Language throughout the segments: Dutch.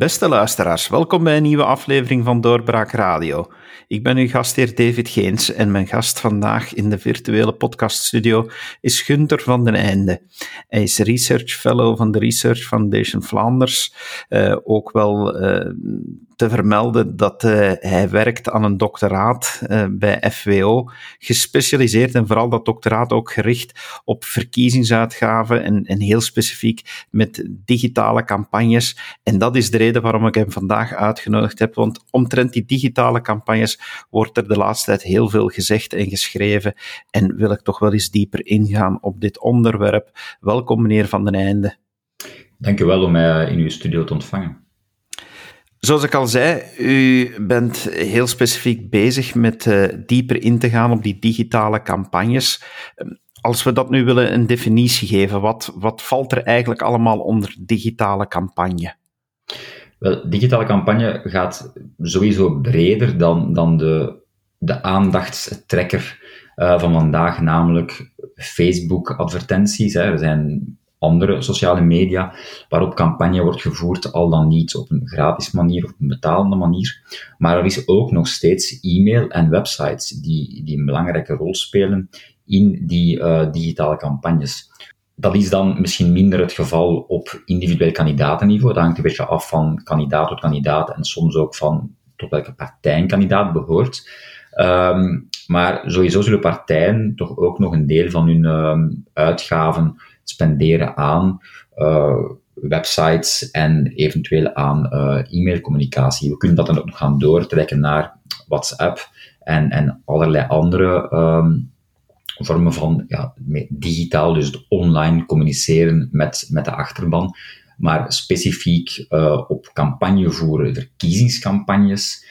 Beste luisteraars, welkom bij een nieuwe aflevering van Doorbraak Radio. Ik ben uw gastheer David Geens en mijn gast vandaag in de virtuele podcaststudio is Gunther van den Einde. Hij is Research Fellow van de Research Foundation Vlaanders, uh, ook wel uh, te vermelden dat uh, hij werkt aan een doctoraat uh, bij FWO, gespecialiseerd en vooral dat doctoraat ook gericht op verkiezingsuitgaven en, en heel specifiek met digitale campagnes. En dat is de reden waarom ik hem vandaag uitgenodigd heb, want omtrent die digitale campagnes wordt er de laatste tijd heel veel gezegd en geschreven en wil ik toch wel eens dieper ingaan op dit onderwerp. Welkom meneer Van den Einde. Dank u wel om mij in uw studio te ontvangen. Zoals ik al zei, u bent heel specifiek bezig met uh, dieper in te gaan op die digitale campagnes. Als we dat nu willen een definitie geven, wat, wat valt er eigenlijk allemaal onder digitale campagne? Wel, digitale campagne gaat sowieso breder dan, dan de, de aandachtstrekker uh, van vandaag, namelijk Facebook-advertenties. Er zijn andere sociale media waarop campagne wordt gevoerd, al dan niet op een gratis manier of op een betalende manier. Maar er is ook nog steeds e-mail en websites die, die een belangrijke rol spelen in die uh, digitale campagnes. Dat is dan misschien minder het geval op individueel kandidatenniveau. Dat hangt een beetje af van kandidaat tot kandidaat en soms ook van tot welke partij een kandidaat behoort. Um, maar sowieso zullen partijen toch ook nog een deel van hun um, uitgaven spenderen aan uh, websites en eventueel aan uh, e-mailcommunicatie. We kunnen dat dan ook nog gaan doortrekken naar WhatsApp en, en allerlei andere um, vormen van ja, digitaal, dus online communiceren met, met de achterban. Maar specifiek uh, op campagne voeren, verkiezingscampagnes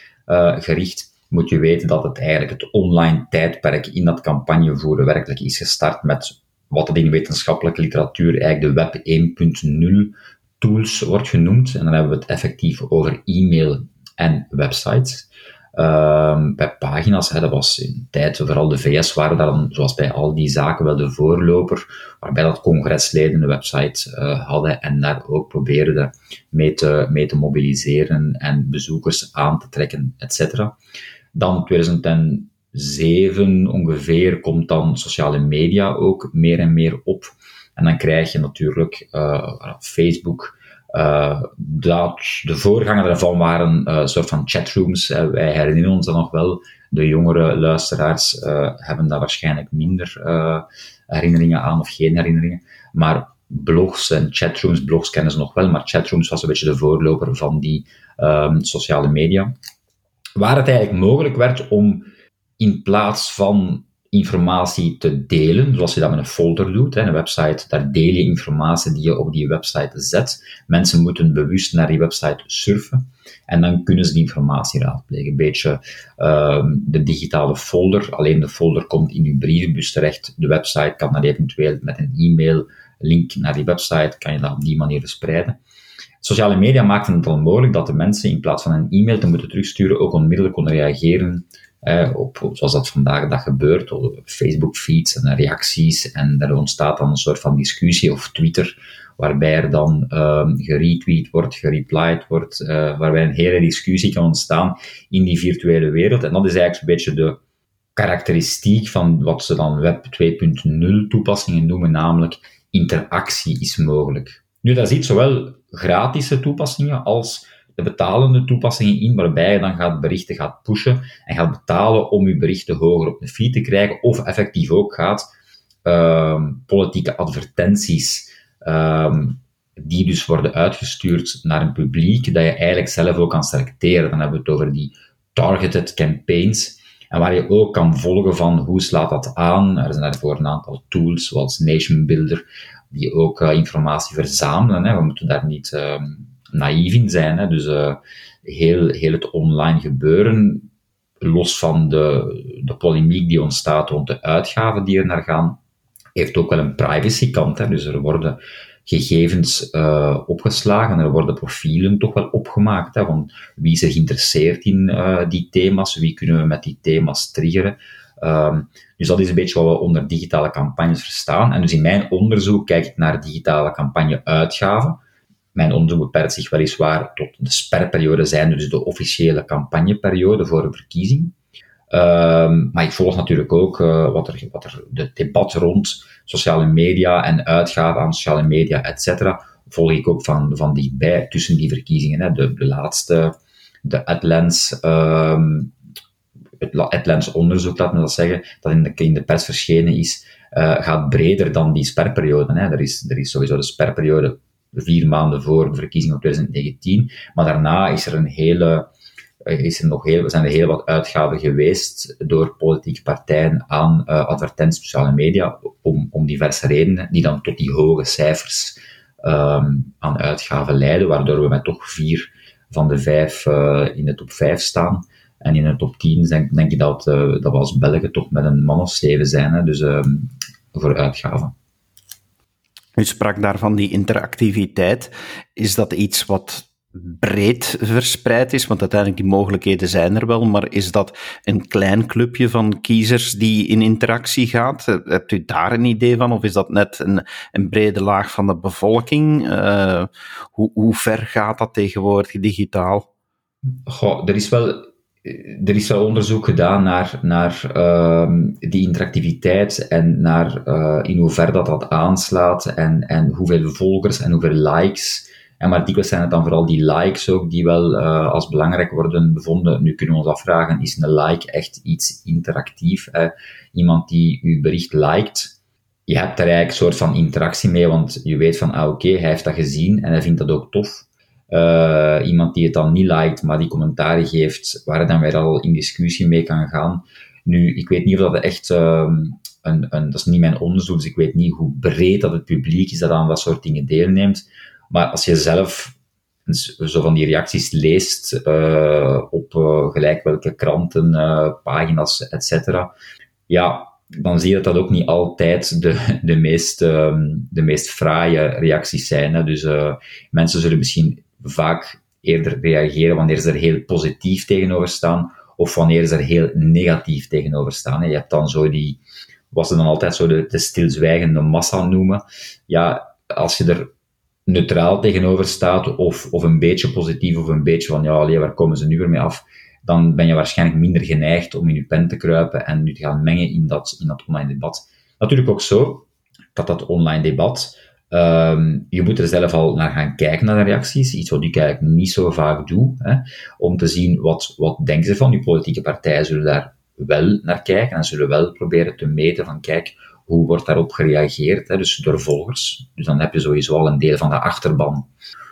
gericht, moet je weten dat het eigenlijk het online tijdperk in dat campagne voeren werkelijk is gestart met wat het in wetenschappelijke literatuur eigenlijk de Web 1.0 tools wordt genoemd. En dan hebben we het effectief over e-mail en websites. Um, bij pagina's, hè, dat was in tijd, vooral de VS waren daar dan, zoals bij al die zaken, wel de voorloper, waarbij dat congresleden een website uh, hadden en daar ook probeerden mee te, mee te mobiliseren en bezoekers aan te trekken, etc. Dan 2007 ongeveer komt dan sociale media ook meer en meer op. En dan krijg je natuurlijk uh, Facebook, dat, de voorganger daarvan waren uh, een soort van chatrooms. Wij herinneren ons dat nog wel. De jongere luisteraars hebben daar waarschijnlijk minder herinneringen aan of geen herinneringen. Maar blogs en chatrooms, blogs kennen ze nog wel, maar chatrooms was een beetje de voorloper van die um, sociale media. Waar het eigenlijk mogelijk werd om in plaats van informatie te delen, zoals je dat met een folder doet. Een website, daar deel je informatie die je op die website zet. Mensen moeten bewust naar die website surfen en dan kunnen ze die informatie raadplegen. Een beetje uh, de digitale folder, alleen de folder komt in je brievenbus terecht. De website kan dan eventueel met een e-mail link naar die website, kan je dat op die manier verspreiden. Sociale media maakten het dan mogelijk dat de mensen in plaats van een e-mail te moeten terugsturen ook onmiddellijk konden reageren op, zoals dat vandaag dat gebeurt, op Facebook-feeds en reacties. En daar ontstaat dan een soort van discussie of Twitter, waarbij er dan um, geretweet wordt, gereplied wordt, uh, waarbij een hele discussie kan ontstaan in die virtuele wereld. En dat is eigenlijk een beetje de karakteristiek van wat ze dan Web 2.0 toepassingen noemen, namelijk interactie is mogelijk. Nu, dat ziet zowel gratis toepassingen als de betalende toepassingen in, waarbij je dan gaat berichten gaat pushen en gaat betalen om je berichten hoger op de feed te krijgen, of effectief ook gaat um, politieke advertenties, um, die dus worden uitgestuurd naar een publiek, dat je eigenlijk zelf ook kan selecteren. Dan hebben we het over die targeted campaigns, en waar je ook kan volgen van hoe slaat dat aan. Er zijn daarvoor een aantal tools, zoals Nation Builder, die ook uh, informatie verzamelen. Hè. We moeten daar niet... Um, naïef in zijn. Hè. Dus uh, heel, heel het online gebeuren, los van de, de polemiek die ontstaat rond de uitgaven die er naar gaan, heeft ook wel een privacy kant. Hè. Dus er worden gegevens uh, opgeslagen, er worden profielen toch wel opgemaakt, hè, van wie is er geïnteresseerd in uh, die thema's, wie kunnen we met die thema's triggeren. Um, dus dat is een beetje wat we onder digitale campagnes verstaan. En dus in mijn onderzoek kijk ik naar digitale campagne-uitgaven mijn onderzoek beperkt zich weliswaar tot de sperperiode zijn, dus de officiële campagneperiode voor een verkiezing. Um, maar ik volg natuurlijk ook uh, wat, er, wat er, de debat rond sociale media en uitgaven aan sociale media, et cetera, volg ik ook van, van dichtbij tussen die verkiezingen. Hè. De, de laatste, de Adlands, um, het Adlands onderzoek, laat me dat zeggen, dat in de, in de pers verschenen is, uh, gaat breder dan die sperperiode. Hè. Er, is, er is sowieso de sperperiode vier maanden voor de verkiezingen van 2019, maar daarna is er een hele is er nog heel, zijn er heel wat uitgaven geweest door politieke partijen aan uh, advertenties sociale media, om, om diverse redenen, die dan tot die hoge cijfers um, aan uitgaven leiden, waardoor we met toch vier van de vijf uh, in de top vijf staan. En in de top 10 denk, denk ik dat, dat we als Belgen toch met een man of zeven zijn, hè, dus um, voor uitgaven. U sprak daarvan die interactiviteit. Is dat iets wat breed verspreid is, want uiteindelijk die mogelijkheden zijn er wel, maar is dat een klein clubje van kiezers die in interactie gaat? Hebt u daar een idee van, of is dat net een, een brede laag van de bevolking? Uh, hoe, hoe ver gaat dat tegenwoordig digitaal? Goh, er is wel er is wel onderzoek gedaan naar, naar uh, die interactiviteit en naar uh, in hoeverre dat dat aanslaat en, en hoeveel volgers en hoeveel likes en maar dikwijls zijn het dan vooral die likes ook die wel uh, als belangrijk worden bevonden. Nu kunnen we ons afvragen, is een like echt iets interactief? Hè? Iemand die uw bericht liked, je hebt daar eigenlijk een soort van interactie mee, want je weet van, ah oké, hij heeft dat gezien en hij vindt dat ook tof. Uh, iemand die het dan niet liked, maar die commentaren geeft, waar dan weer al in discussie mee kan gaan. Nu, ik weet niet of dat echt, uh, een, een, dat is niet mijn onderzoek, dus ik weet niet hoe breed dat het publiek is dat aan dat soort dingen deelneemt. Maar als je zelf zo van die reacties leest uh, op uh, gelijk welke kranten, pagina's, et cetera, ja, dan zie je dat dat ook niet altijd de, de, meest, um, de meest fraaie reacties zijn. Hè. Dus mensen zullen misschien vaak eerder reageren wanneer ze er heel positief tegenover staan, of wanneer ze er heel negatief tegenover staan. Je hebt dan zo die, wat ze dan altijd zo de, de stilzwijgende massa noemen. Ja, als je er neutraal tegenover staat, of, of een beetje positief, of een beetje van, ja, allee, waar komen ze nu weer mee af, dan ben je waarschijnlijk minder geneigd om in je pen te kruipen en nu te gaan mengen in dat, in dat online debat. Natuurlijk ook zo, dat dat online debat, um, je moet er zelf al naar gaan kijken naar de reacties, iets wat ik eigenlijk niet zo vaak doe, hè, om te zien wat, wat denken ze van. Die politieke partijen zullen daar wel naar kijken en zullen wel proberen te meten van, kijk, hoe wordt daarop gereageerd? Hè? Dus door volgers. Dus dan heb je sowieso al een deel van de achterban.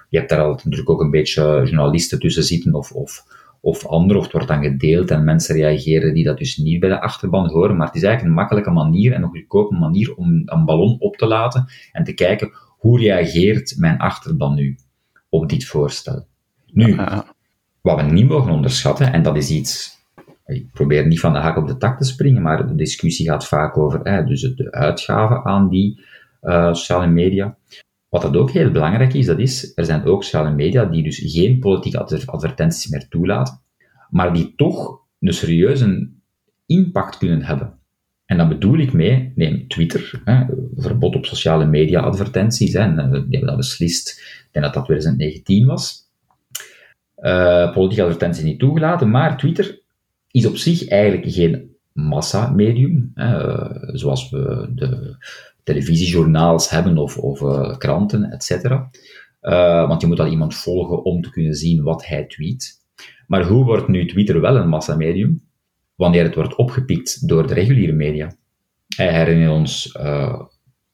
Je hebt daar al natuurlijk ook een beetje journalisten tussen zitten of, of, of anderen, of het wordt dan gedeeld en mensen reageren die dat dus niet bij de achterban horen. Maar het is eigenlijk een makkelijke manier en een goedkope manier om een ballon op te laten en te kijken hoe reageert mijn achterban nu op dit voorstel. Nu, wat we niet mogen onderschatten, en dat is iets ik probeer niet van de hak op de tak te springen, maar de discussie gaat vaak over hè, dus de uitgaven aan die uh, sociale media. Wat dat ook heel belangrijk is, dat is, er zijn ook sociale media die dus geen politieke advertenties meer toelaten, maar die toch een serieuze impact kunnen hebben. En dan bedoel ik mee, neem Twitter, hè, verbod op sociale media advertenties, hè, en, eh, die hebben dat beslist, ik denk dat dat 2019 was. Uh, politieke advertenties niet toegelaten, maar Twitter is op zich eigenlijk geen massamedium, uh, zoals we de televisiejournaals hebben of, of uh, kranten, etc. Uh, want je moet al iemand volgen om te kunnen zien wat hij tweet. Maar hoe wordt nu Twitter wel een massamedium? Wanneer het wordt opgepikt door de reguliere media. Hij herinnert ons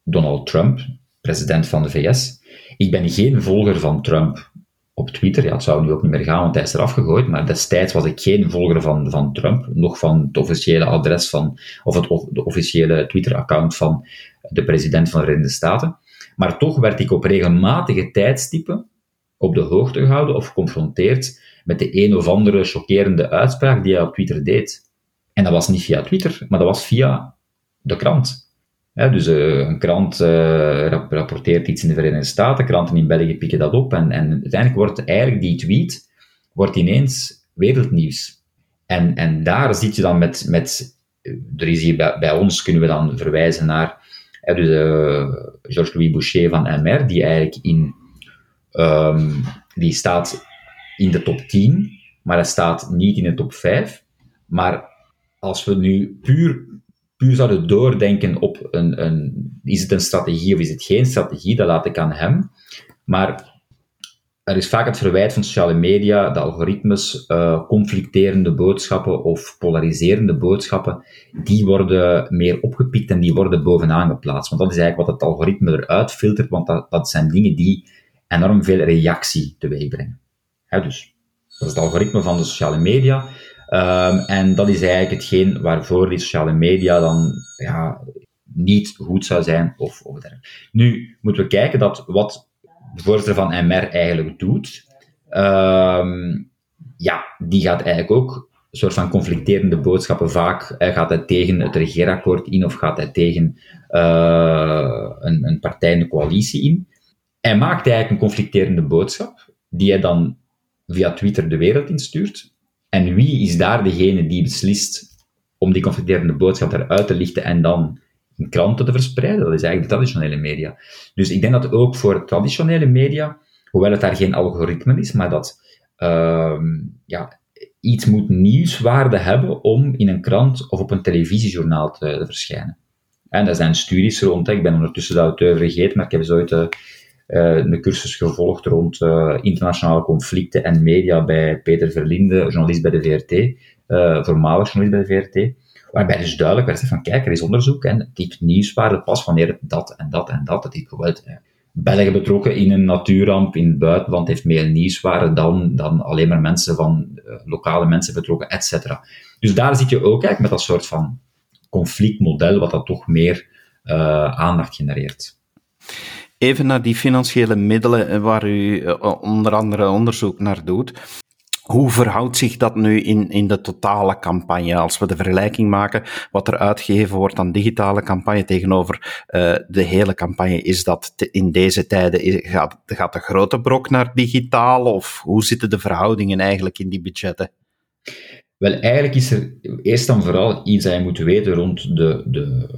Donald Trump, president van de VS. Ik ben geen volger van Trump op Twitter. Ja, het zou nu ook niet meer gaan, want hij is eraf gegooid. Maar destijds was ik geen volger van, van Trump, nog van het officiële adres van, of het de officiële Twitter-account van de president van de Verenigde Staten. Maar toch werd ik op regelmatige tijdstippen op de hoogte gehouden of geconfronteerd met de een of andere chockerende uitspraak die hij op Twitter deed. En dat was niet via Twitter, maar dat was via de krant dus uh, een krant uh, rapporteert iets in de Verenigde Staten, kranten in België pikken dat op en, en uiteindelijk wordt eigenlijk die tweet wordt ineens wereldnieuws. En, en daar zit je dan met, met er is hier bij ons, kunnen we dan verwijzen naar dus, uh, Georges-Louis Boucher van MR, die eigenlijk in ehm, die staat in de top 10, maar hij staat niet in de top 5. Maar als we nu puur, puur zouden doordenken op een, een, is het een strategie of is het geen strategie, dat laat ik aan hem. Maar er is vaak het verwijt van sociale media, de algoritmes, uh, conflicterende boodschappen of polariserende boodschappen, die worden meer opgepikt en die worden bovenaan geplaatst. Want dat is eigenlijk wat het algoritme eruit filtert, want dat, dat zijn dingen die enorm veel reactie teweeg brengen. dus dat is het algoritme van de sociale media. Um, en dat is eigenlijk hetgeen waarvoor die sociale media dan ja, niet goed zou zijn of, of dergelijke. Nu moeten we kijken dat wat de voorzitter van MR eigenlijk doet, um, ja, die gaat eigenlijk ook een soort van conflicterende boodschappen vaak. Uh, gaat hij tegen het regeerakkoord in of gaat hij tegen uh, een, een partij in de coalitie in? Hij maakt eigenlijk een conflicterende boodschap, die hij dan via Twitter de wereld instuurt. En wie is daar degene die beslist om die conflicterende boodschap eruit te lichten en dan kranten te verspreiden? Dat is eigenlijk de traditionele media. Dus ik denk dat ook voor traditionele media, hoewel het daar geen algoritme is, maar dat uh, ja, iets moet nieuwswaarde hebben om in een krant of op een televisiejournaal te, verschijnen. En er zijn studies rond, ik ben ondertussen de auteur vergeten, maar ik heb eens ooit uh, een cursus gevolgd rond uh, internationale conflicten en media bij Peter Verlinde, journalist bij de VRT, voormalig journalist bij de VRT. Waarbij dus duidelijk werd van, kijk, er is onderzoek en het type nieuwswaarde pas wanneer dat en dat en dat, het type geweld. Belgen betrokken in een natuurramp in het buitenland heeft meer nieuwswaarde dan, dan alleen maar mensen van, uh, lokale mensen betrokken, et cetera. Dus daar zit je ook eigenlijk met dat soort van conflictmodel, wat dat toch meer uh, aandacht genereert. Even naar die financiële middelen waar u onder andere onderzoek naar doet. Hoe verhoudt zich dat nu in, in de totale campagne? Als we de vergelijking maken wat er uitgegeven wordt aan digitale campagne tegenover uh, de hele campagne, is dat in deze tijden, gaat, gaat de grote brok naar digitaal? Of hoe zitten de verhoudingen eigenlijk in die budgetten? Wel, eigenlijk is er eerst en vooral iets dat je moet weten rond de, de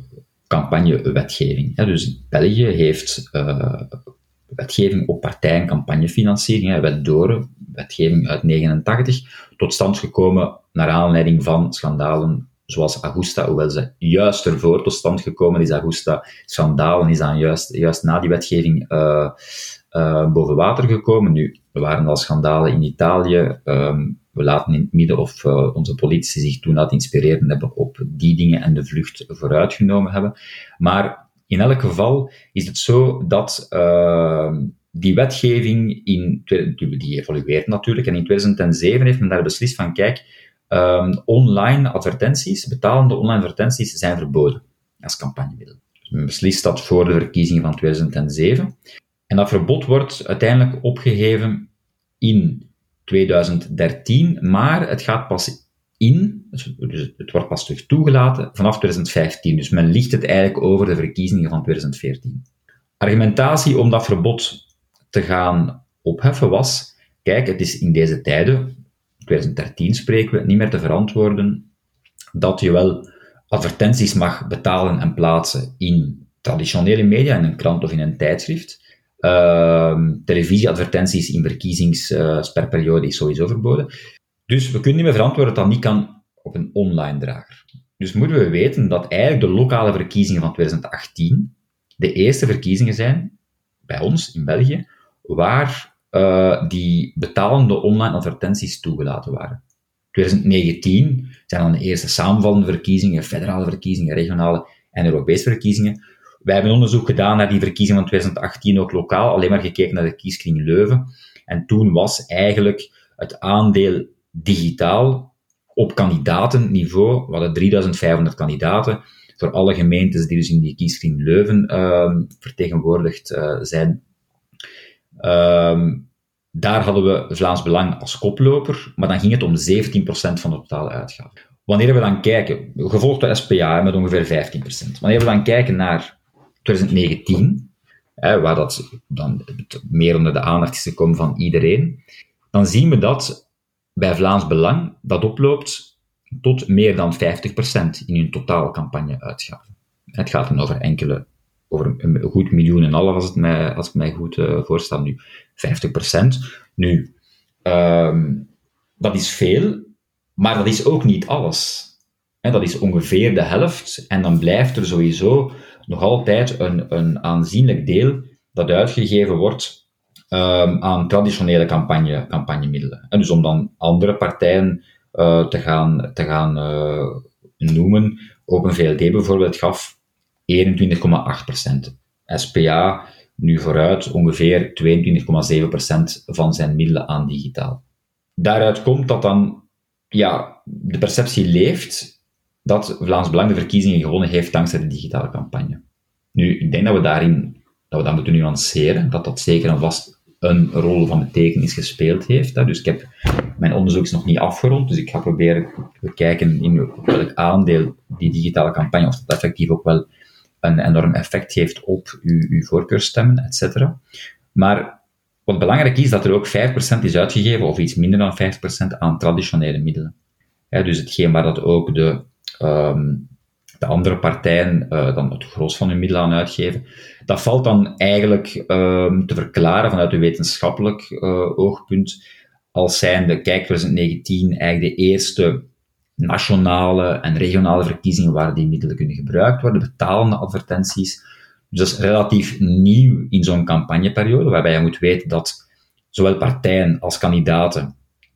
campagnewetgeving. Dus België heeft uh, wetgeving op partij- en campagnefinanciering, wet Doren, wetgeving uit 89, tot stand gekomen naar aanleiding van schandalen zoals Augusta, hoewel ze juist ervoor tot stand gekomen is, Augusta, schandalen is dan juist, juist na die wetgeving uh, uh, boven water gekomen. Nu, er waren al schandalen in Italië, um, we laten in het midden of uh, onze politici zich toen laten inspireren hebben op die dingen en de vlucht vooruitgenomen hebben. Maar in elk geval is het zo dat uh, die wetgeving, in, die evolueert natuurlijk, en in 2007 heeft men daar beslist van, kijk, um, online advertenties, betalende online advertenties, zijn verboden als campagnemiddel. Dus men beslist dat voor de verkiezingen van 2007. En dat verbod wordt uiteindelijk opgeheven in 2013, maar het gaat pas in, dus het wordt pas terug toegelaten vanaf 2015. Dus men ligt het eigenlijk over de verkiezingen van 2014. Argumentatie om dat verbod te gaan opheffen was, kijk, het is in deze tijden, 2013 spreken we, niet meer te verantwoorden dat je wel advertenties mag betalen en plaatsen in traditionele media, in een krant of in een tijdschrift. Uh, televisieadvertenties in verkiezingssperperiode uh, is sowieso verboden. Dus we kunnen niet meer verantwoorden dat dat niet kan op een online drager. Dus moeten we weten dat eigenlijk de lokale verkiezingen van 2018 de eerste verkiezingen zijn, bij ons in België, waar uh, die betalende online advertenties toegelaten waren. 2019 zijn dan de eerste samenvallende verkiezingen, federale verkiezingen, regionale en Europese verkiezingen. Wij hebben onderzoek gedaan naar die verkiezingen van 2018, ook lokaal, alleen maar gekeken naar de kieskring Leuven. En toen was eigenlijk het aandeel digitaal op kandidatenniveau, we hadden 3500 kandidaten, voor alle gemeentes die dus in die kieskring Leuven uh, vertegenwoordigd uh, zijn, Um, daar hadden we Vlaams Belang als koploper, maar dan ging het om 17% van de totale uitgaven. Wanneer we dan kijken, gevolgd door SPA met ongeveer 15%. Wanneer we dan kijken naar 2019, hè, waar dat dan meer onder de aandacht is gekomen van iedereen, dan zien we dat bij Vlaams Belang dat oploopt tot meer dan 50% in hun totale campagneuitgaven. Het gaat dan over enkele over een goed miljoen en half, als, het mij, als mij goed uh, nu. 50%. Nu, um, dat is veel, maar dat is ook niet alles. He, dat is ongeveer de helft, en dan blijft er sowieso nog altijd een, een aanzienlijk deel dat uitgegeven wordt um, aan traditionele campagne, campagnemiddelen. En dus om dan andere partijen uh, te gaan, te gaan uh, noemen, Open VLD bijvoorbeeld gaf 21,8%. SPA nu vooruit ongeveer 22,7% van zijn middelen aan digitaal. Daaruit komt dat dan ja, de perceptie leeft dat Vlaams Belang de verkiezingen gewonnen heeft dankzij de digitale campagne. Nu, ik denk dat we daarin dat we dat moeten nuanceren, dat dat zeker en vast een rol van betekenis gespeeld heeft. Dus ik heb, mijn onderzoek is nog niet afgerond, dus ik ga proberen te kijken in welk aandeel die digitale campagne, of dat effectief ook wel een enorm effect heeft op uw, uw voorkeurstemmen, et cetera. Maar wat belangrijk is, dat er ook 5% is uitgegeven, of iets minder dan 5% aan traditionele middelen. dus hetgeen waar dat ook de, um, de andere partijen uh, dan het gros van hun middelen aan uitgeven, dat valt dan eigenlijk um, te verklaren vanuit een wetenschappelijk uh, oogpunt als zijnde, kijk, 2019 eigenlijk de eerste nationale en regionale verkiezingen waar die middelen kunnen gebruikt worden, betalende advertenties. Dus dat is relatief nieuw in zo'n campagneperiode, waarbij je moet weten dat zowel partijen als kandidaten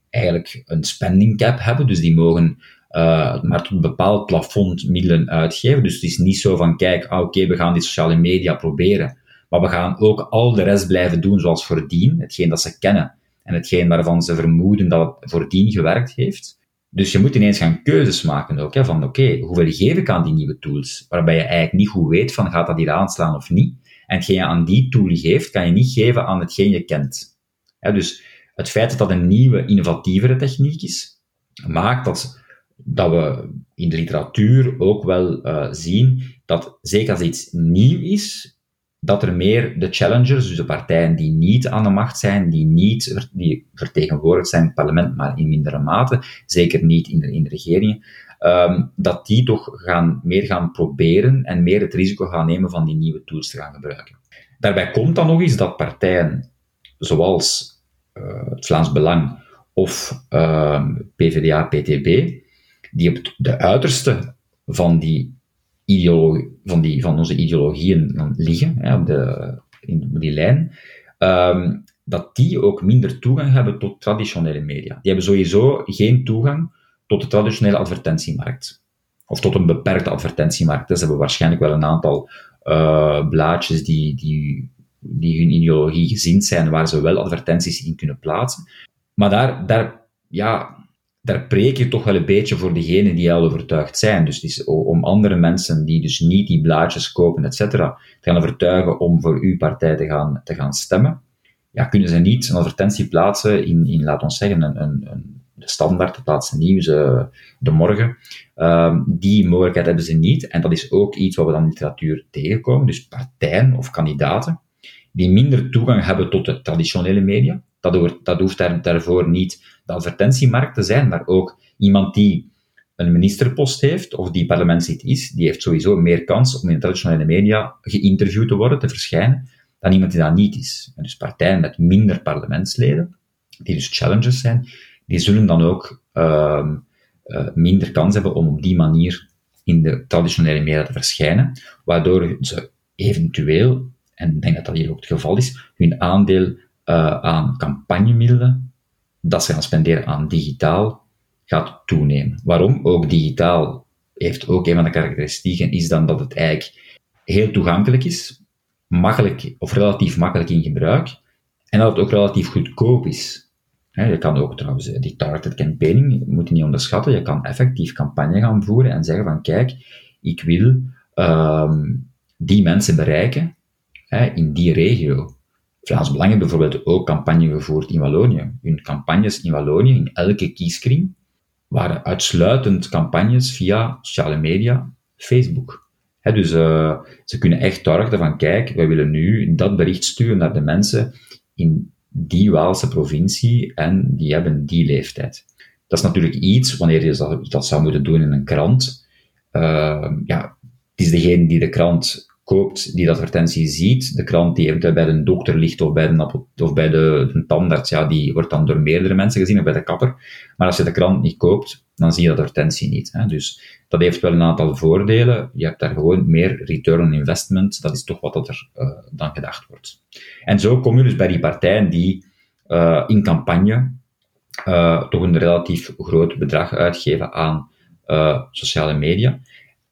eigenlijk een spending cap hebben, dus die mogen uh, maar tot een bepaald plafond middelen uitgeven. Dus het is niet zo van, kijk, ah, oké, we gaan die sociale media proberen, maar we gaan ook al de rest blijven doen zoals voordien, hetgeen dat ze kennen en hetgeen waarvan ze vermoeden dat het voordien gewerkt heeft. Dus je moet ineens gaan keuzes maken ook, hè, van oké, okay, hoeveel geef ik aan die nieuwe tools, waarbij je eigenlijk niet goed weet van gaat dat hier aanslaan of niet. En hetgeen je aan die tool geeft, kan je niet geven aan hetgeen je kent. dus het feit dat dat een nieuwe, innovatievere techniek is, maakt dat, dat we in de literatuur ook wel uh, zien dat zeker als iets nieuw is, dat er meer de challengers, dus de partijen die niet aan de macht zijn, die niet die vertegenwoordigd zijn in het parlement, maar in mindere mate, zeker niet in de, in de regeringen, um, dat die toch gaan, meer gaan proberen en meer het risico gaan nemen van die nieuwe tools te gaan gebruiken. Daarbij komt dan nog eens dat partijen zoals uh, het Vlaams Belang of ehm, PvdA, PTB, die op de uiterste van die van, die, van onze ideologieën liggen, hè, op, de, in die lijn, um, dat die ook minder toegang hebben tot traditionele media. Die hebben sowieso geen toegang tot de traditionele advertentiemarkt. Of tot een beperkte advertentiemarkt. Dus hebben waarschijnlijk wel een aantal uh, blaadjes die, die, die hun ideologie gezind zijn, waar ze wel advertenties in kunnen plaatsen. Maar daar, daar ja, daar preek je toch wel een beetje voor degenen die al overtuigd zijn. Dus is om andere mensen die dus niet die blaadjes kopen, et te gaan overtuigen om voor uw partij te gaan, te gaan stemmen. Ja, kunnen ze niet een advertentie plaatsen in, in ons zeggen, een, een, een de standaard, de plaatsen nieuws, uh, de morgen. Um, die mogelijkheid hebben ze niet. En dat is ook iets wat we dan in de literatuur tegenkomen. Dus partijen of kandidaten die minder toegang hebben tot de traditionele media. Dat, dat hoeft daar, daarvoor niet de advertentiemarkt te zijn, maar ook iemand die een ministerpost heeft, of die parlementslid is, die heeft sowieso meer kans om in de traditionele media geïnterviewd te worden, te verschijnen, dan iemand die dat niet is. Dus partijen met minder parlementsleden, die dus challengers zijn, die zullen dan ook uh, uh, minder kans hebben om op die manier in de traditionele media te verschijnen, waardoor ze eventueel, en ik denk dat dat hier ook het geval is, hun aandeel uh, aan campagnemiddelen dat ze gaan spenderen aan digitaal gaat toenemen. Waarom? Ook digitaal heeft ook een van de karakteristieken, is dan dat het eigenlijk heel toegankelijk is, makkelijk of relatief makkelijk in gebruik, en dat het ook relatief goedkoop is. je kan ook trouwens, eh, die targeted campaigning, moet je niet onderschatten, je kan effectief campagne gaan voeren en zeggen van kijk, ik wil um, die mensen bereiken in die regio. Vlaams Belang heeft bijvoorbeeld ook campagne gevoerd in Wallonië. Hun campagnes in Wallonië, in elke kieskring, waren uitsluitend campagnes via sociale media, Facebook. dus uh, ze kunnen echt targeten van, kijk, wij willen nu dat bericht sturen naar de mensen in die Waalse provincie en die hebben die leeftijd. Dat is natuurlijk iets, wanneer je dat, zou moeten doen in een krant, uh, ja, het is degene die de krant koopt, die de advertentie ziet, de krant die eventueel bij de dokter ligt of bij de, of bij de, tandarts, ja, die wordt dan door meerdere mensen gezien, of bij de kapper. Maar als je de krant niet koopt, dan zie je de advertentie niet. Hè. Dus dat heeft wel een aantal voordelen. Je hebt daar gewoon meer return on investment. Dat is toch wat dat er uh, dan gedacht wordt. En zo kom je dus bij die partijen die uh, in campagne uh, toch een relatief groot bedrag uitgeven aan sociale media.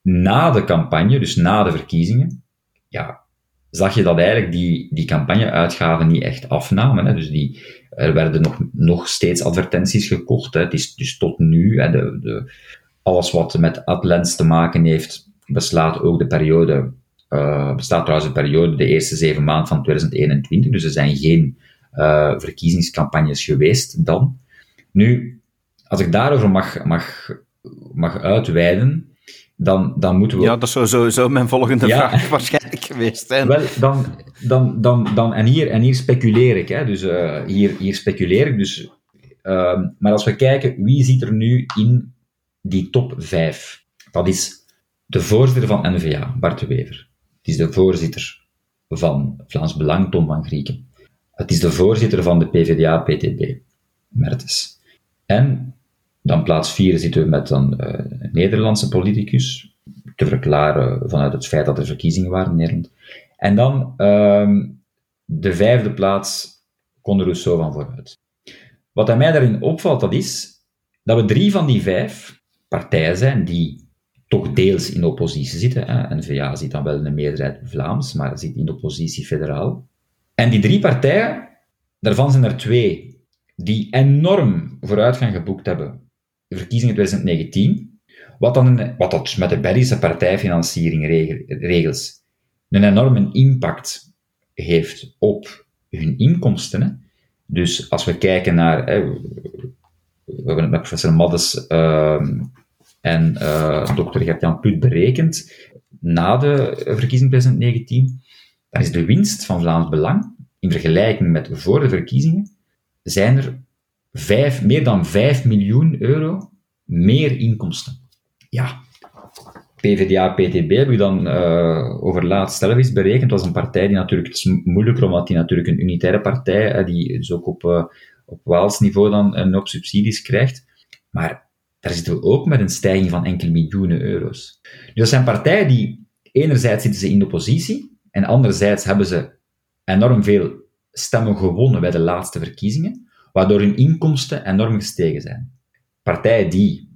Na de campagne, dus na de verkiezingen, ja, zag je dat eigenlijk die, die campagneuitgaven niet echt afnamen. Hè? Dus die, er werden nog, nog steeds advertenties gekocht. Hè? Het is dus tot nu, hè, de, de, alles wat met AdLens te maken heeft, beslaat ook de periode, uh, bestaat trouwens de periode, de eerste zeven maanden van 2021. Dus er zijn geen uh, verkiezingscampagnes geweest dan. Nu, als ik daarover mag, mag, mag uitweiden, dan, dan moeten we... Ja, dat zou sowieso mijn volgende vraag waarschijnlijk Wel, dan, dan, dan, dan, en, hier, en hier speculeer ik, hè, dus uh, hier, hier speculeer ik. Dus, uh, maar als we kijken, wie zit er nu in die top 5? Dat is de voorzitter van NVA, Bart Wever. Het is de voorzitter van Vlaams Belang, Tom van Grieken. Het is de voorzitter van de PvdA, PTB, Mertes. En dan plaats 4 zitten we met een Nederlandse politicus, te verklaren vanuit het feit dat er verkiezingen waren in Nederland. En dan uh, de vijfde plaats Conde Rousseau van vooruit. Wat aan mij daarin opvalt, dat is dat we drie van die vijf partijen zijn die toch deels in oppositie zitten. Hè. N-VA zit dan wel in de meerderheid Vlaams, maar zit in de oppositie federaal. En die drie partijen, daarvan zijn er twee die enorm vooruitgang geboekt hebben de verkiezingen 2019, wat, dan wat dat met de Belgische partijfinanciering regels een enorme impact heeft op hun inkomsten. Hè. Dus als we kijken naar, hè, we hebben het met professor Maddes uh, en uh, dokter Gert-Jan Put berekend, na de verkiezing 2019, dan is de winst van Vlaams Belang, in vergelijking met voor de verkiezingen, zijn er meer dan 5 miljoen euro meer inkomsten. Ja, PvdA, PTB heb ik dan uh, over laatst zelf eens berekend. Dat was een partij die natuurlijk, het is moeilijker omdat die natuurlijk een unitaire partij, uh, die dus ook op, uh, op Waals niveau dan een hoop subsidies krijgt. Maar daar zitten we ook met een stijging van enkele miljoenen euro's. Dus dat zijn partijen die, enerzijds zitten ze in de oppositie, en anderzijds hebben ze enorm veel stemmen gewonnen bij de laatste verkiezingen, waardoor hun inkomsten enorm gestegen zijn. Partijen die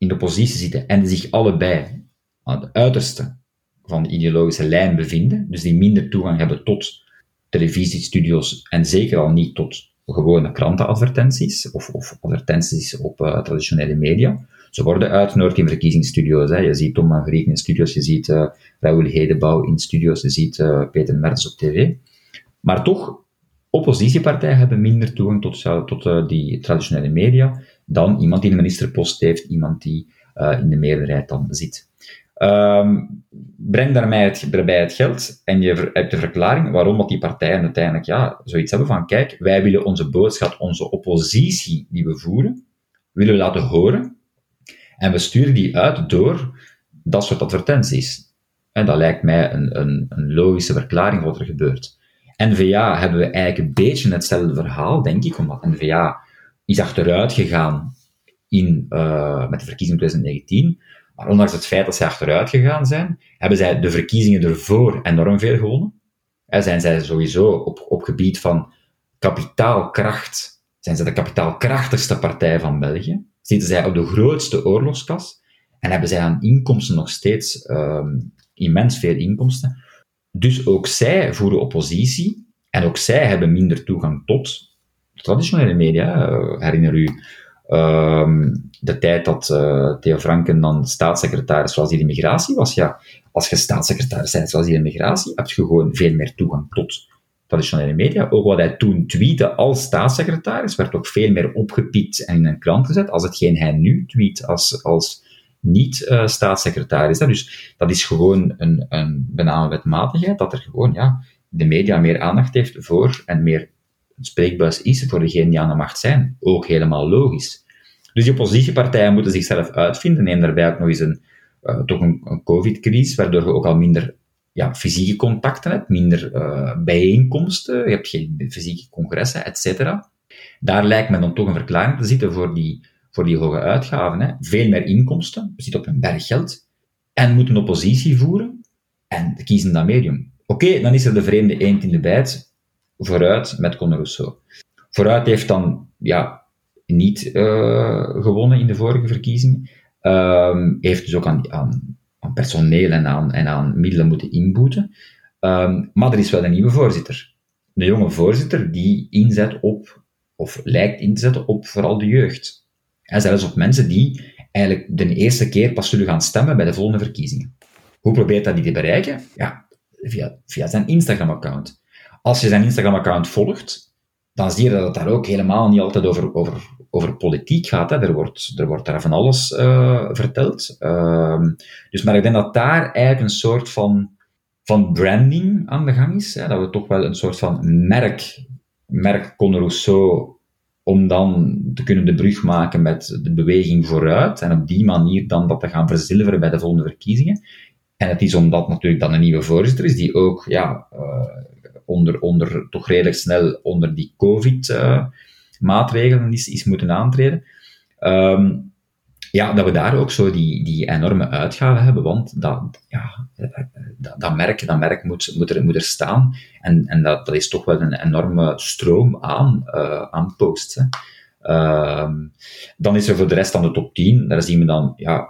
in de positie zitten en zich allebei aan het uiterste van de ideologische lijn bevinden, dus die minder toegang hebben tot televisiestudio's en zeker al niet tot gewone krantenadvertenties of, of advertenties op uh, traditionele media. Ze worden uitgenodigd in verkiezingsstudio's. Hè. Je ziet Tom van in studio's, je ziet uh, Raoul Hedebouw in studio's, je ziet uh, Peter Mertens op tv. Maar toch, oppositiepartijen hebben minder toegang tot, tot die traditionele media dan iemand die een ministerpost heeft, iemand die uh, in de meerderheid dan zit. Um, breng daarmee het, het geld en je hebt de verklaring waarom dat die partijen uiteindelijk ja, zoiets hebben van kijk, wij willen onze boodschap, onze oppositie die we voeren, willen we laten horen en we sturen die uit door dat soort advertenties. En dat lijkt mij een, een, een logische verklaring wat er gebeurt. NVA hebben we eigenlijk een beetje hetzelfde verhaal, denk ik, omdat NVA is achteruit gegaan in, uh, met de verkiezingen 2019. Maar ondanks het feit dat zij achteruit gegaan zijn, hebben zij de verkiezingen ervoor enorm veel gewonnen. En zijn zij sowieso op, op gebied van kapitaalkracht, zijn zij de kapitaalkrachtigste partij van België. Zitten zij op de grootste oorlogskas en hebben zij aan inkomsten nog steeds um, immens veel inkomsten. Dus ook zij voeren oppositie en ook zij hebben minder toegang tot traditionele media. Uh, herinner u uh, de tijd dat uh, Theo Franken dan staatssecretaris was die immigratie was? Ja, als je staatssecretaris bent zoals die immigratie, heb je gewoon veel meer toegang tot traditionele media. Ook wat hij toen tweette als staatssecretaris werd ook veel meer opgepikt en in een krant gezet als hetgeen hij nu tweet als, als niet-staatssecretaris. dus dat is gewoon een, een bename wetmatigheid, dat er gewoon ja, de media meer aandacht heeft voor en meer spreekbuis is voor degenen die aan de macht zijn. Ook helemaal logisch. Dus die oppositiepartijen moeten zichzelf uitvinden. Neem daarbij ook nog eens een, uh, toch een, een covid-crisis, waardoor je ook al minder ja, fysieke contacten hebt, minder uh, bijeenkomsten, je hebt geen fysieke congressen, et cetera. Daar lijkt me dan toch een verklaring te zitten voor die, voor die hoge uitgaven. Hè. Veel meer inkomsten, we zitten op een berg geld, en moeten oppositie voeren, en kiezen dat medium. Oké, dan is er de vreemde eend in de bijt, vooruit met Conor Rousseau. Vooruit heeft dan ja, niet uh, gewonnen in de vorige verkiezingen. Um, heeft dus ook aan, aan, aan, personeel en aan, en aan middelen moeten inboeten. Um, maar er is wel een nieuwe voorzitter. De jonge voorzitter die inzet op, of lijkt in te zetten op vooral de jeugd. En zelfs op mensen die eigenlijk de eerste keer pas zullen gaan stemmen bij de volgende verkiezingen. Hoe probeert dat die te bereiken? Ja, via, via zijn Instagram-account. Als je zijn Instagram-account volgt, dan zie je dat het daar ook helemaal niet altijd over, over, over politiek gaat. Hè. Er, wordt, er wordt daar van alles uh, verteld. Uh, dus, maar ik denk dat daar eigenlijk een soort van, van branding aan de gang is. Hè. Dat we toch wel een soort van merk, merk Conor Rousseau, om dan te kunnen de brug maken met de beweging vooruit. En op die manier dan dat te gaan verzilveren bij de volgende verkiezingen. En het is omdat natuurlijk dan een nieuwe voorzitter is, die ook ja, uh, onder, onder, toch redelijk snel onder die COVID-maatregelen is, is moeten aantreden. Um, ja, dat we daar ook zo die, die enorme uitgaven hebben, want dat, ja, dat, dat merk, dat merk moet, moet, er, staan. En, en dat, is toch wel een enorme stroom aan, uh, aan posts. Uh, dan is er voor de rest dan de top 10, daar zien we dan ja,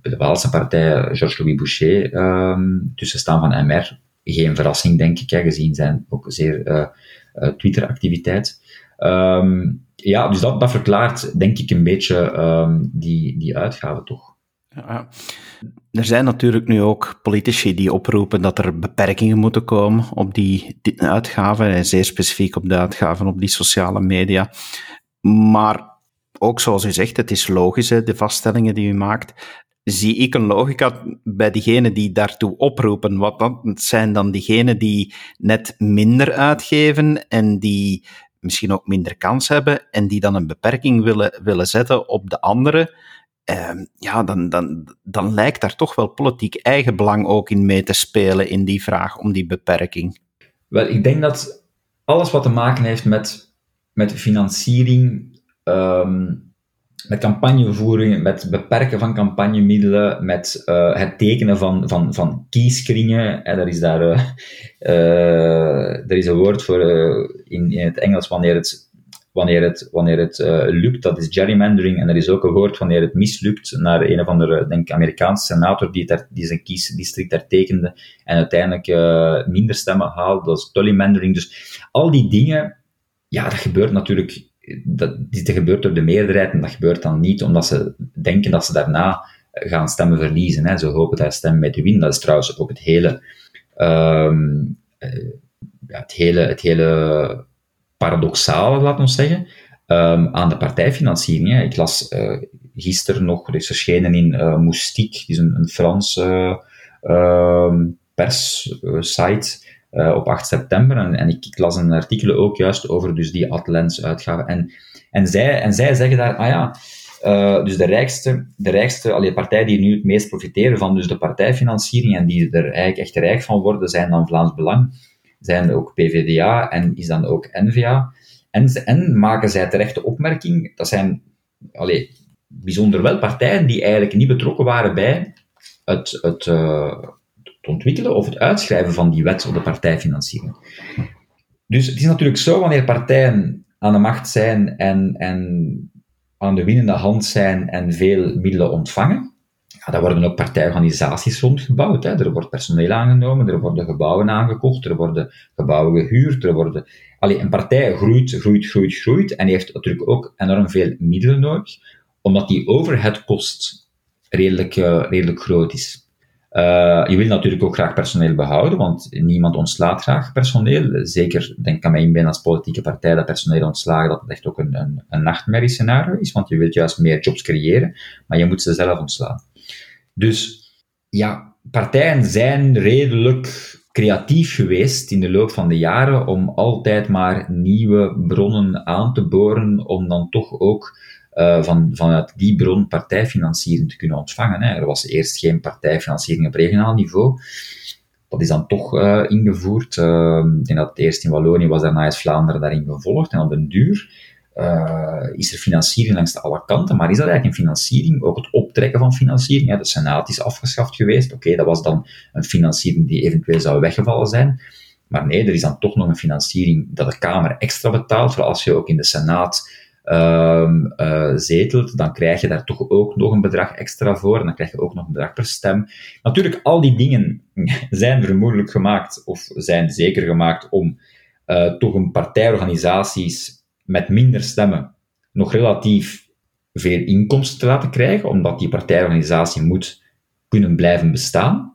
de Waalse partij Georges-Louis Boucher um, tussen staan van MR. Geen verrassing, denk ik, hè, gezien zijn ook zeer uh, uh, Twitter-activiteit. Um, ja, dus dat, dat verklaart, denk ik, een beetje um, die, die uitgave toch. Ja. Er zijn natuurlijk nu ook politici die oproepen dat er beperkingen moeten komen op die, die uitgaven, en zeer specifiek op de uitgaven op die sociale media. Maar ook zoals u zegt, het is logisch, hè, de vaststellingen die u maakt zie ik een logica bij diegenen die daartoe oproepen. Wat dat zijn dan diegenen die net minder uitgeven en die misschien ook minder kans hebben en die dan een beperking willen, willen zetten op de anderen. Eh, ja, dan, dan, dan lijkt daar toch wel politiek eigenbelang ook in mee te spelen in die vraag om die beperking. Wel, ik denk dat alles wat te maken heeft met, met financiering, um, met campagnevoering, met beperken van campagnemiddelen, met uh, het tekenen van, van, van kieskringen. En er is daar uh, er is een woord voor in, in het Engels wanneer het, wanneer het, wanneer het lukt, dat is gerrymandering. En er is ook een woord wanneer het mislukt, naar een of andere, denk Amerikaanse senator die, daar, die zijn kiesdistrict daar tekende en uiteindelijk minder stemmen haalde. Dat is tollymandering. Dus al die dingen, ja, dat gebeurt natuurlijk dat, dit gebeurt door de meerderheid en dat gebeurt dan niet omdat ze denken dat ze daarna gaan stemmen verliezen. Hè. Ze hopen daar stemmen mee te winnen. Dat is trouwens ook het hele, um, ja, het hele, het hele paradoxale, laat ons zeggen, um, aan de partijfinanciering. Hè. Ik las uh, gisteren nog, er is verschenen in uh, Moustique, die is een, een Franse uh, perssite, uh, op 8 september. En, en ik, las een artikel ook juist over dus die Atlens-uitgave. En, en, zij, en zij zeggen daar, ah ja, uh, dus de rijkste, de rijkste allee, partij die nu het meest profiteren van dus de partijfinanciering en die er eigenlijk echt rijk van worden, zijn dan Vlaams Belang, zijn ook PVDA en is dan ook NVA. En, en maken zij terecht de opmerking, dat zijn allee, bijzonder wel partijen die eigenlijk niet betrokken waren bij het, het, uh, ontwikkelen of het uitschrijven van die wet op de partijfinanciering. Dus het is natuurlijk zo, wanneer partijen aan de macht zijn en, en aan de winnende hand zijn en veel middelen ontvangen, ja, daar worden ook partijorganisaties rondgebouwd. Hè. Er wordt personeel aangenomen, er worden gebouwen aangekocht, er worden gebouwen gehuurd, er worden... Allee, een partij groeit, groeit, groeit, groeit en heeft natuurlijk ook enorm veel middelen nodig, omdat die overheadkost redelijk, uh, redelijk groot is. Uh, je wil natuurlijk ook graag personeel behouden, want niemand ontslaat graag personeel. Zeker, denk aan mij in als politieke partij dat personeel ontslagen, dat echt ook een, een, een nachtmerriescenario is, want je wilt juist meer jobs creëren, maar je moet ze zelf ontslaan. Dus ja, partijen zijn redelijk creatief geweest in de loop van de jaren om altijd maar nieuwe bronnen aan te boren, om dan toch ook uh, van, vanuit die bron partijfinanciering te kunnen ontvangen. Hè. Er was eerst geen partijfinanciering op regionaal niveau. dat is dan toch uh, ingevoerd. Uh, ik denk dat het eerst in Wallonië was, daarna is Vlaanderen daarin gevolgd. En op den duur uh, is er financiering langs de alle kanten. Maar is dat eigenlijk een financiering? Ook het optrekken van financiering. Ja, de Senaat is afgeschaft geweest. Oké, dat was dan een financiering die eventueel zou weggevallen zijn. Maar nee, er is dan toch nog een financiering dat de Kamer extra betaalt. Voor als je ook in de Senaat um, zetelt, dan krijg je daar toch ook nog een bedrag extra voor. En dan krijg je ook nog een bedrag per stem. Natuurlijk, al die dingen zijn vermoedelijk gemaakt, of zijn zeker gemaakt, om uh, toch een partijorganisaties met minder stemmen nog relatief veel inkomsten te laten krijgen, omdat die partijorganisatie moet kunnen blijven bestaan.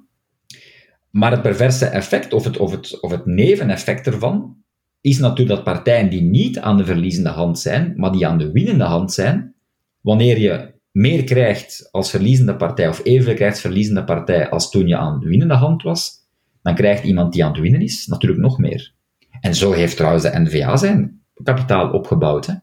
Maar het perverse effect, of het, of het, of het neveneffect ervan, is natuurlijk dat partijen die niet aan de verliezende hand zijn, maar die aan de winnende hand zijn, wanneer je meer krijgt als verliezende partij, of evenveel krijgt als verliezende partij als toen je aan de winnende hand was, dan krijgt iemand die aan het winnen is natuurlijk nog meer. En zo heeft trouwens de NVA zijn kapitaal opgebouwd. Hè.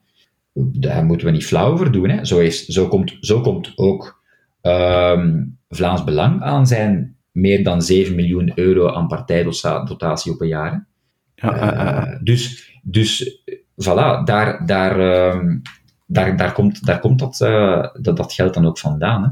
Daar moeten we niet flauw over doen. Hè. Zo, is, zo, komt, zo komt ook um, Vlaams Belang aan zijn meer dan 7 miljoen euro aan partijdotatie op een jaar. Ja, uh, dus, dus voilà, daar, daar, uh, daar, daar, komt, daar komt dat, uh, dat, dat geld dan ook vandaan. Hè.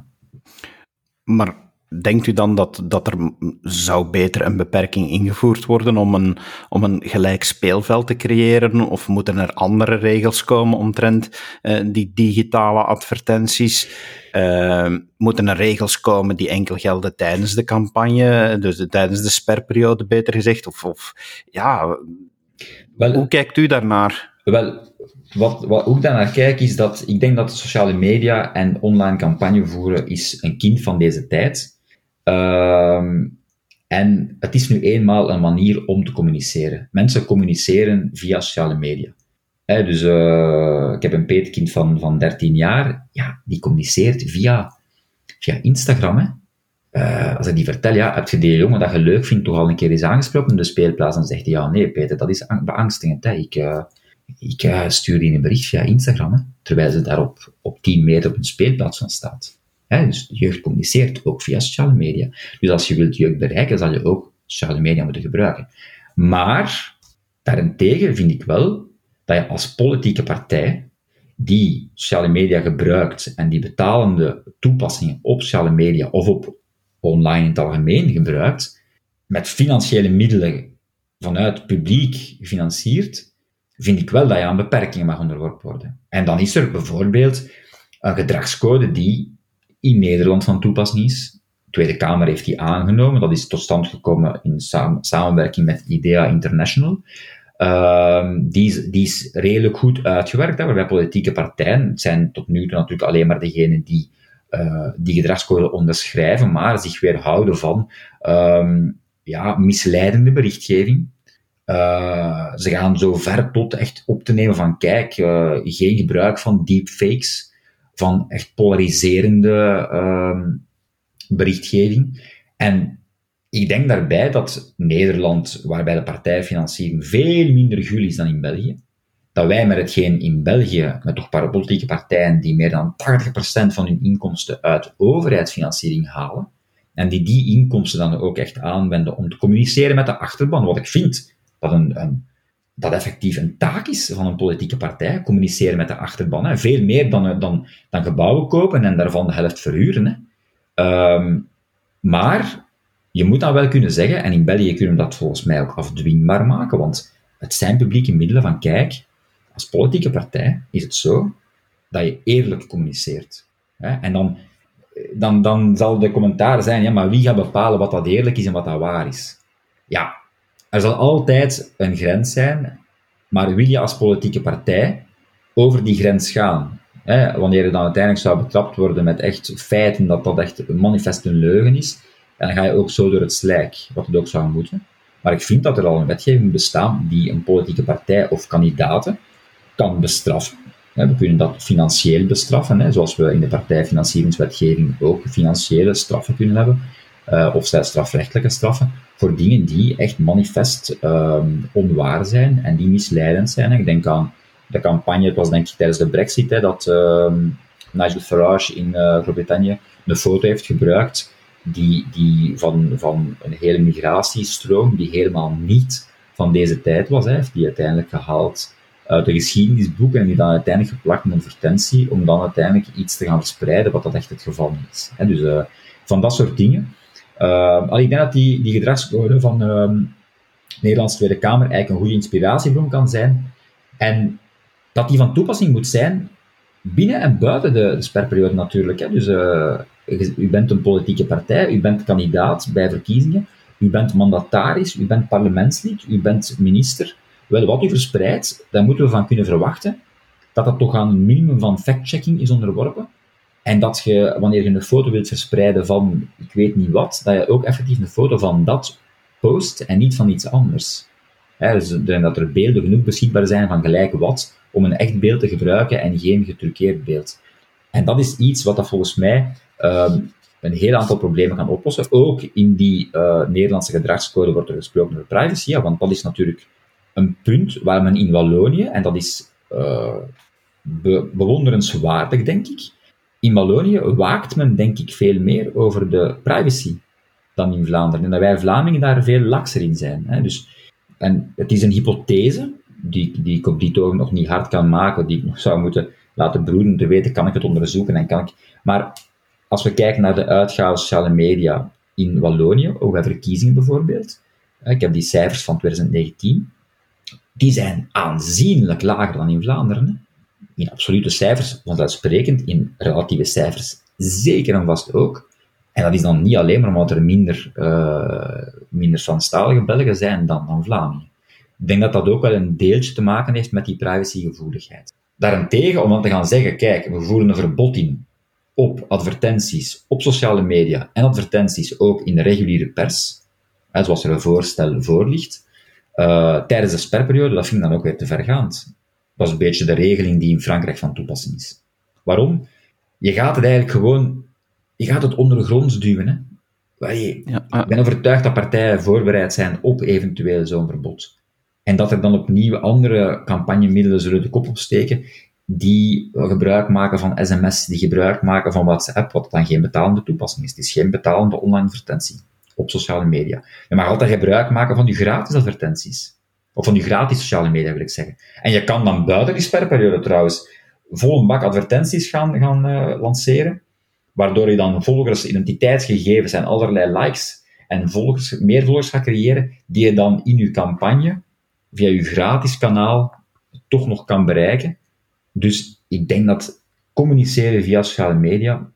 Maar denkt u dan dat, dat er zou beter een beperking ingevoerd worden om een, om een gelijk speelveld te creëren? Of moeten er andere regels komen omtrent uh, die digitale advertenties? Uh, moeten er regels komen die enkel gelden tijdens de campagne, dus de, tijdens de sperperiode beter gezegd? Of, of ja, wel, hoe kijkt u daarnaar? Wel, wat, wat ook daarnaar kijk, is dat ik denk dat sociale media en online campagne voeren is een kind van deze tijd. Ehm, en het is nu eenmaal een manier om te communiceren. Mensen communiceren via sociale media. dus uh, ik heb een peetkind van, van 13 jaar, ja, die communiceert via, via Instagram. Hè. Uh, als ik die vertel, ja, heb je die jongen dat je leuk vindt toch al een keer eens aangesproken in de speelplaats? Dan zegt hij, ja, nee, Peter, dat is beangstigend. Hè. Ik, uh, ik stuur die een bericht via Instagram, hè, terwijl ze daar op, op 10 meter op een speelplaats van staat. Dus de jeugd communiceert ook via sociale media. Dus als je wilt jeugd bereiken, zal je ook sociale media moeten gebruiken. Maar, daarentegen vind ik wel dat je als politieke partij die sociale media gebruikt en die betalende toepassingen op sociale media of op online in het algemeen gebruikt, met financiële middelen vanuit publiek gefinancierd, vind ik wel dat je aan beperkingen mag onderworpen worden. En dan is er bijvoorbeeld een gedragscode die in Nederland van toepassing is. De Tweede Kamer heeft die aangenomen. Dat is tot stand gekomen in samenwerking met IDEA International. Uh, die, is, die is redelijk goed uitgewerkt, hè, waarbij politieke partijen, het zijn tot nu toe natuurlijk alleen maar degenen die uh, die gedragscode onderschrijven, maar zich weerhouden van um, ja, misleidende berichtgeving. Uh, ze gaan zo ver tot echt op te nemen van, kijk, uh, geen gebruik van deepfakes van echt polariserende uh, berichtgeving. En ik denk daarbij dat Nederland, waarbij de partijfinanciering veel minder gul is dan in België, dat wij met hetgeen in België, met toch politieke partijen die meer dan 80% van hun inkomsten uit overheidsfinanciering halen, en die die inkomsten dan ook echt aanwenden om te communiceren met de achterban, wat ik vind dat een, dat effectief een taak is van een politieke partij, communiceren met de achterban. Veel meer dan, dan, dan gebouwen kopen en daarvan de helft verhuren. Um, maar je moet dan wel kunnen zeggen, en in België kunnen we dat volgens mij ook afdwingbaar maken, want het zijn publieke middelen van, kijk, als politieke partij is het zo dat je eerlijk communiceert. Hè. En dan, dan, dan zal de commentaar zijn, ja, maar wie gaat bepalen wat dat eerlijk is en wat dat waar is? Ja, er zal altijd een grens zijn, maar wil je als politieke partij over die grens gaan? Hè, wanneer je dan uiteindelijk zou betrapt worden met echt feiten dat dat echt manifest een leugen is, dan ga je ook zo door het slijk, wat het ook zou moeten. Maar ik vind dat er al een wetgeving bestaat die een politieke partij of kandidaten kan bestraffen. We kunnen dat financieel bestraffen, zoals we in de partijfinancieringswetgeving ook financiële straffen kunnen hebben, uh, of zelfs strafrechtelijke straffen voor dingen die echt manifest um, onwaar zijn en die misleidend zijn. Ik denk aan de campagne, het was denk ik tijdens de brexit, hè, dat um, Nigel Farage in uh, Groot-Brittannië een foto heeft gebruikt die, die van, van een hele migratiestroom die helemaal niet van deze tijd was, hij heeft die uiteindelijk gehaald uit de geschiedenisboeken en die dan uiteindelijk geplakt in een advertentie om dan uiteindelijk iets te gaan verspreiden wat dat echt het geval is. dus uh, van dat soort dingen. Uh, al ik denk dat die, die gedragscode van de Nederlandse Tweede Kamer eigenlijk een goede inspiratiebron kan zijn. En dat die van toepassing moet zijn binnen en buiten de, de sperperiode natuurlijk. Hè. Dus uh, u bent een politieke partij, u bent kandidaat bij verkiezingen, u bent mandataris, u bent parlementslid, u bent minister. Wel, wat u verspreidt, daar moeten we van kunnen verwachten dat dat toch aan een minimum van fact-checking is onderworpen. En dat je, wanneer je een foto wilt verspreiden van ik weet niet wat, dat je ook effectief een foto van dat post en niet van iets anders. He, dus dat er beelden genoeg beschikbaar zijn van gelijk wat, om een echt beeld te gebruiken en geen getruckeerd beeld. En dat is iets wat dat volgens mij um, een heel aantal problemen kan oplossen. Ook in die uh, Nederlandse gedragscode wordt er gesproken over privacy, ja, want dat is natuurlijk een punt waar men in Wallonië, en dat is uh, be bewonderenswaardig, denk ik, in Wallonië waakt men, denk ik, veel meer over de privacy dan in Vlaanderen. En dat wij Vlamingen daar veel lakser in zijn. Hè. Dus, en het is een hypothese, die, die ik op die toon nog niet hard kan maken, die ik nog zou moeten laten broeden te weten, kan ik het onderzoeken en kan ik... Maar als we kijken naar de uitgaven sociale media in Wallonië, ook bij verkiezingen bijvoorbeeld, ik heb die cijfers van 2019, die zijn aanzienlijk lager dan in Vlaanderen. In absolute cijfers vanzelfsprekend, in relatieve cijfers zeker en vast ook. En dat is dan niet alleen maar omdat er minder, uh, minder Franstalige Belgen zijn dan, dan Vlamingen. Ik denk dat dat ook wel een deeltje te maken heeft met die privacygevoeligheid. Daarentegen, om dan te gaan zeggen, kijk, we voeren een verbod in op advertenties op sociale media en advertenties ook in de reguliere pers, zoals er een voorstel voor ligt, uh, tijdens de sperperiode, dat vind ik dan ook weer te vergaand. Dat is een beetje de regeling die in Frankrijk van toepassing is. Waarom? Je gaat het eigenlijk gewoon, je gaat het ondergronds duwen. Hè? Ik ben overtuigd dat partijen voorbereid zijn op eventueel zo'n verbod. En dat er dan opnieuw andere campagnemiddelen zullen de kop opsteken die gebruik maken van sms, die gebruik maken van WhatsApp, wat dan geen betalende toepassing is. Het is geen betalende online advertentie op sociale media. Je mag altijd gebruik maken van je gratis advertenties. Of van je gratis sociale media, wil ik zeggen. En je kan dan buiten die sperperiode trouwens vol een bak advertenties gaan, gaan uh, lanceren, waardoor je dan volgers, identiteitsgegevens en allerlei likes en volgers, meer volgers gaat creëren, die je dan in je campagne, via je gratis kanaal, toch nog kan bereiken. Dus ik denk dat communiceren via sociale media,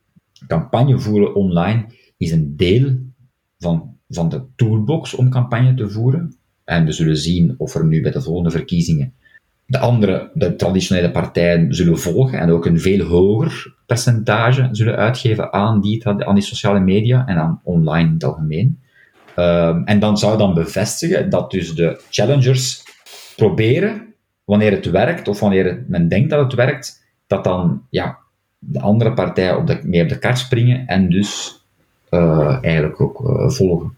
campagne voeren online, is een deel van, van de toolbox om campagne te voeren. En we zullen zien of er nu bij de volgende verkiezingen de andere, de traditionele partijen zullen volgen en ook een veel hoger percentage zullen uitgeven aan die, aan die sociale media en aan online in het algemeen. Um, en dan zou dan bevestigen dat dus de challengers proberen, wanneer het werkt of wanneer men denkt dat het werkt, dat dan ja, de andere partijen op de, mee op de kaart springen en dus uh, eigenlijk ook uh, volgen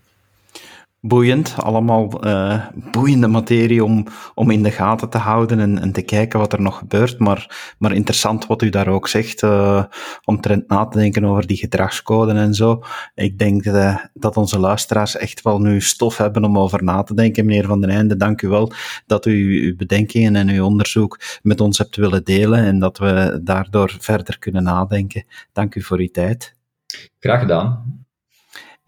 boeiend. Allemaal uh, boeiende materie om, om in de gaten te houden en, en te kijken wat er nog gebeurt. Maar, maar interessant wat u daar ook zegt, uh, omtrent na te denken over die gedragscode en zo. Ik denk uh, dat onze luisteraars echt wel nu stof hebben om over na te denken. Meneer Van den Einde, dank u wel dat u uw bedenkingen en uw onderzoek met ons hebt willen delen en dat we daardoor verder kunnen nadenken. Dank u voor uw tijd. Graag gedaan.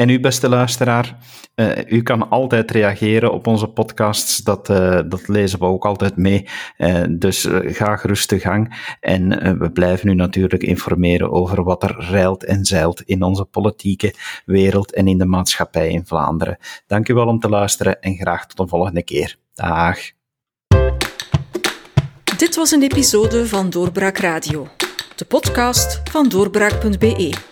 En u, beste luisteraar, uh, u kan altijd reageren op onze podcasts. Dat, uh, dat lezen we ook altijd mee. Uh, dus ga gerust de gang. En we blijven u natuurlijk informeren over wat er rijlt en zeilt in onze politieke wereld en in de maatschappij in Vlaanderen. Dank u wel om te luisteren en graag tot een volgende keer. Dag. Dit was een episode van Doorbraak Radio, de podcast van doorbraak.be.